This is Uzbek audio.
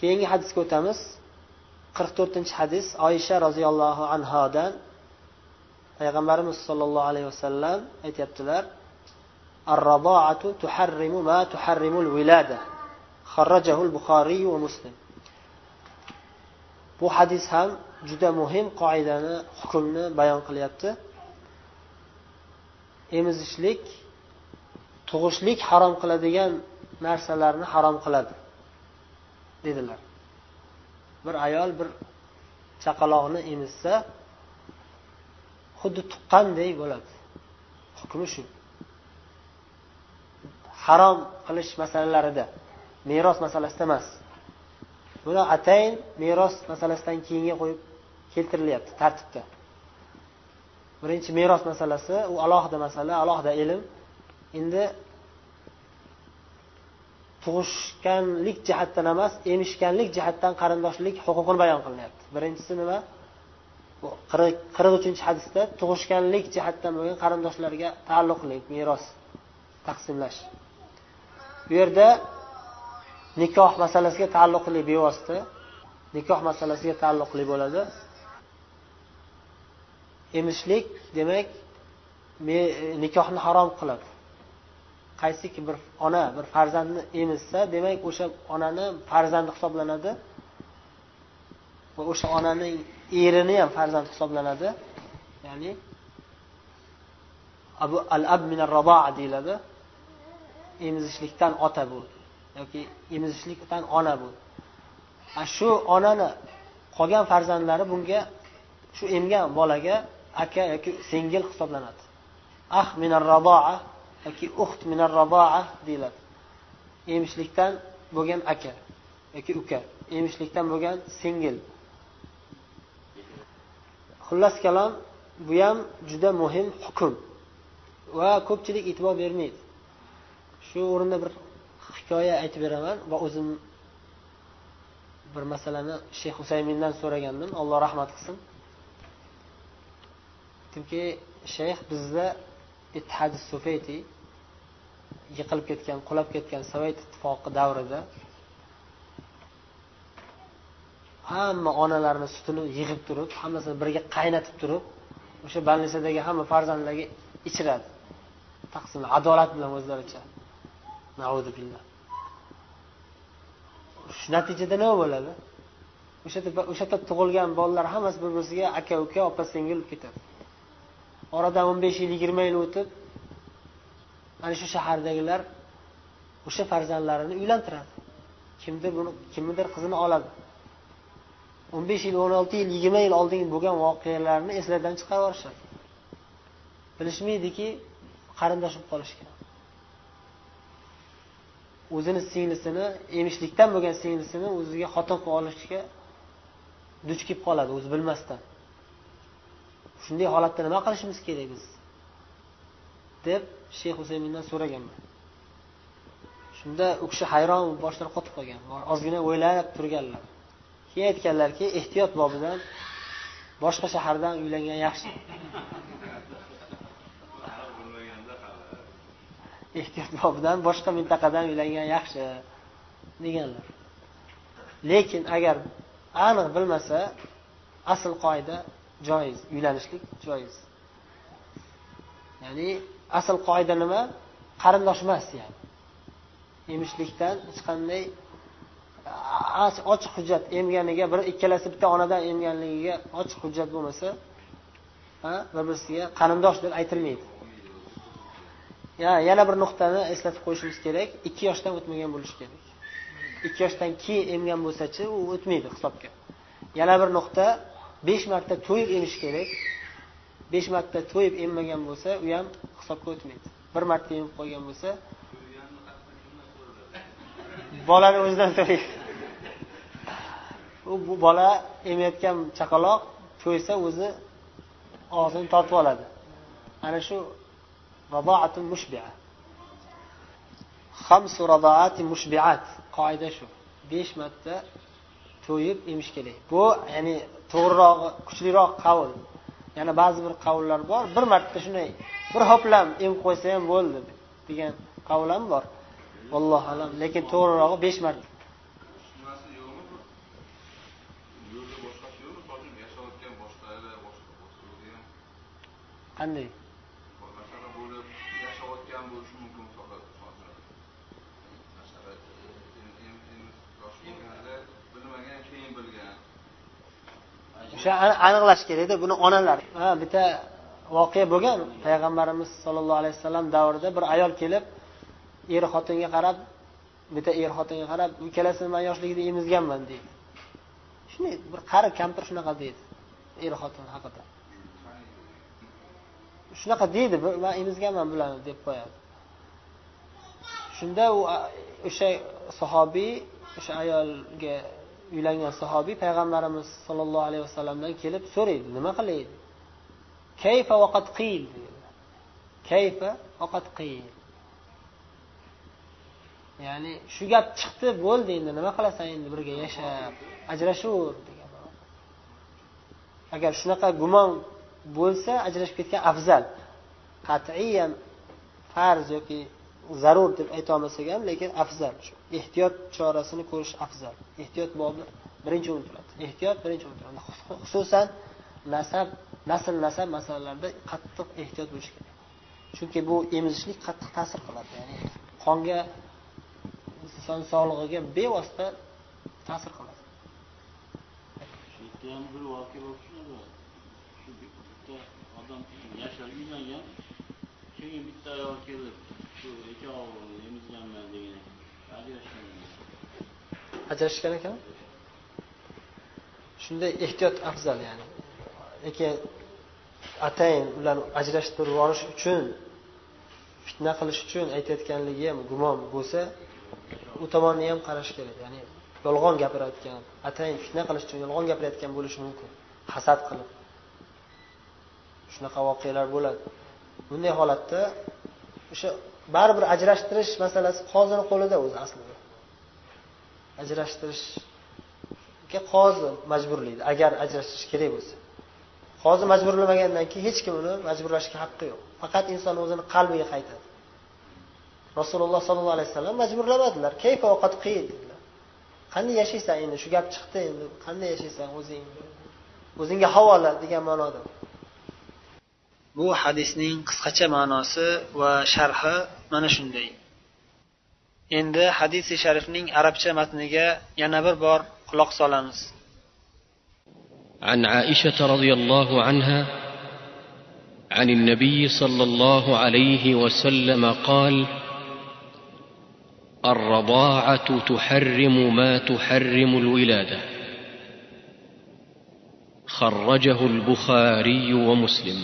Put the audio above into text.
keyingi hadisga o'tamiz qirq to'rtinchi hadis oysha roziyallohu anhodan payg'ambarimiz sollallohu alayhi vasallam aytyaptilar الرضاعة تحرم ما تحرم الولادة خرجه البخاري ومسلم bu hadis ham juda muhim qoidani hukmni bayon qilyapti emizishlik tug'ishlik harom qiladigan narsalarni harom qiladi Dedilar. Bir ayol bir chaqaloqni emizsa xuddi tuqqandek bo'ladi. Hukmi shu. Harom qilish masalalarida meros masalasida emas. Buni atayin meros masalasidan keyinga qo'yib keltirilyapti tartibda. Birinchi meros masalasi u alohida masala alohida ilm. Endi tug'ishganlik jihatdan emas emishganlik jihatdan qarindoshlik huquqini bayon qilinyapti. Birinchisi nima? Bu qirq uchinchi hadisda tug'ishganlik jihatdan bo'lgan qarindoshlarga taalluqli meros taqsimlash. Bu yerda nikoh masalasiga taalluqli bevosita nikoh masalasiga taalluqli bo'ladi. Emishlik demak nikohni harom qiladi. Qaysiki bir ona bir farzandni emizsa demak o'sha onani farzandi hisoblanadi. Va o'sha onaning erini ham farzand hisoblanadi. Ya'ni abu al ab min deyiladi. Emizishlikdan ota bu. Yoki emizishlikdan ona bu. Shu onani qolgan farzandlari bunga shu emgan bolaga aka yoki singil hisoblanadi. Ah minar radoa yoki uxt minar radoa deyiladi. Emishlikdan bo'lgan aka yoki uka emishlikdan bo'lgan singil. Xullas kalom bu ham juda muhim hukm va ko'pchilik e'tibor bermaydi. Shu o'rinda bir hikoya aytib beraman va o'zim bir masalani shayx husaymindan so'ragandim. Alloh rahmat qilsin. Aytdimki shayx bizda ittihadi sufeti yiqilib ketgan qulab ketgan sovet ittifoqi davrida hamma onalarni sutini yig'ib turib hammasini birga qaynatib turib o'sha больницадagi hamma farzandlarga ichiradi. Taqsim adolat bilan o'zlaricha. Shu natijada nima bo'ladi? O'sha yerda o'sha yerda tug'ilgan bolalar hammasi bir biriga aka uka opa singil bo'lib ketadi. Oradan o'n besh yil yigirma yil o'tib mana shu shahardagilar o'sha farzandlarini uylantiradi. Kimdir buni kimnidir qizini oladi. o'n besh yil o'n olti yil yigirma yil oldin bo'lgan voqealarni eslaridan chiqarib yuborishadi bilishmaydiki qarindosh bo'lib qolishgan. O'zini singlisini emishlikdan bo'lgan singlisini o'ziga xotin qilib olishga duch kelib qoladi o'zi bilmasdan. Shunday holatda nima qilishimiz kerak biz deb shayx husaymindan so'raganman. Shunda u kishi hayron boshlari qotib qolgan. Ozgina o'ylab turganlar. Keyin aytganlarki ehtiyot bobidan boshqa shahardan uylangan yaxshi. Ehtiyot bobidan boshqa mintaqadan uylangan yaxshi deganlar. Lekin agar aniq bilmasa asl qoida joiz. Uylanishlik joiz. Ya'ni asl qoida nima? Qarindosh emas yani. Emishlikdan hech qanday ochiq hujjat emganiga bir ikkalasi bitta onadan emganligiga ochiq hujjat bo'lmasa bir birisiga qarindosh deb aytilmaydi. Ya yana bir nuqtani eslatib qo'yishimiz kerak. Ikki yoshdan o'tmagan bo'lishi kerak. Ikki yoshdan keyin emgan bo'lsachi u o'tmaydi hisobga. Yana bir nuqta besh marta to'yib emish kerak. Besh marta to'yib emmagan bo'lsa u ham hisobga o'tmaydi. Bir marta emib qo'ygan bo'lsa bolani o'zidan so'raydi. U bu bola emayotgan chaqaloq to'ysa o'zi og'zini tortib oladi. Ana shu qoida shu. Besh marta to'yib emish kerak bu ya'ni to'g'rirog'i kuchliroq qavl yana ba'zi bir qavllar bor. Bir marta shunday bir hoplam emib qo'ysa ham bo'ldi degan qavul ham bor. Allohu alam. Lekin to'g'rirog'i besh marta. Qanday? Yashayotgan bo'lishi mumkin bilmagan keyin bilgan o'sha aniqlash kerakda buni onalar. Ha bitta voqea bo'lgan payg'ambarimiz sollallohu alayhi vasallam davrida bir ayol kelib er xotinga qarab bitta er xotinga qarab ikkalasini man yoshligida emizganman deydi. Shunday bir qari kampir shunaqa deydi er xotin haqida. Shunaqa deydi man emizganman bularni deb qo'yadi. Shunda u o'sha sahobiy o'sha ayolga uylangan sahobiy payg'ambarimiz sollallohu alayhi vasallamdan kelib so'raydi nima qilay kayfa vaqat qiyl deydi kayfa vaqat qiyl ya'ni shu gap chiqdi bo'ldi endi nima qilasan endi birga yashab ajrashaver degan agar shunaqa gumon bo'lsa ajrashib ketgan afzal qat'iyan farz yoki zarur deb aytolmasak ham lekin afzal. Shu ehtiyot chorasini ko'rish afzal. Ehtiyot bobi birinchi o'rin turadi ehtiyot birinchi o'rin turadi xususan nasab nasl nasab masalalarida qattiq ehtiyot bo'lish kerak. Chunki bu emizishlik qattiq ta'sir qiladi. Ya'ni qonga inson sog'lig'iga bevosita ta'sir qiladi. Shu ham bir voqea bo'lib shu bitta odam yashab uylangan keyin bitta ayol kelib shu ikkovi emizganman degan ekan. Ajrashgan ajrashgan ekan? Shunday ehtiyot afzal ya'ni. Lekin atayin ularni ajrashtirib yuborish uchun fitna qilish uchun aytayotganligi ham gumon bo'lsa u tomonni ham qarash kerak. Ya'ni yolg'on gapirayotgan atayin fitna qilish uchun yolg'on gapirayotgan bo'lishi mumkin. Hasad qilib. Shunaqa voqealar bo'ladi. Bunday holatda o'sha baribir ajrashtirish masalasi qozini qo'lida o'zi aslida. Ajrashtirishga qozi majburlaydi agar ajrashish kerak bo'lsa. Qozi majburlamagandan keyin hech kim uni majburlashga haqqi yo'q. Faqat inson o'zini qalbiga qaytadi. Rasululloh sollallohu alayhi vasallam majburlamadilar. Kayfa ovqat qiyin dedilar. Qanday yashaysan endi? Shu gap chiqdi endi. Qanday yashaysan o'zing o'zingga havola degan ma'noda. Bu hadisning qisqacha ma'nosi va sharhi mana shunday endi hadisi sharifning arabcha matniga yana bir bor quloq solamiz عن عائشه رضي الله عنها عن النبي صلى الله عليه وسلم قال الرضاعه تحرم ما تحرم الولاده خرجه البخاري ومسلم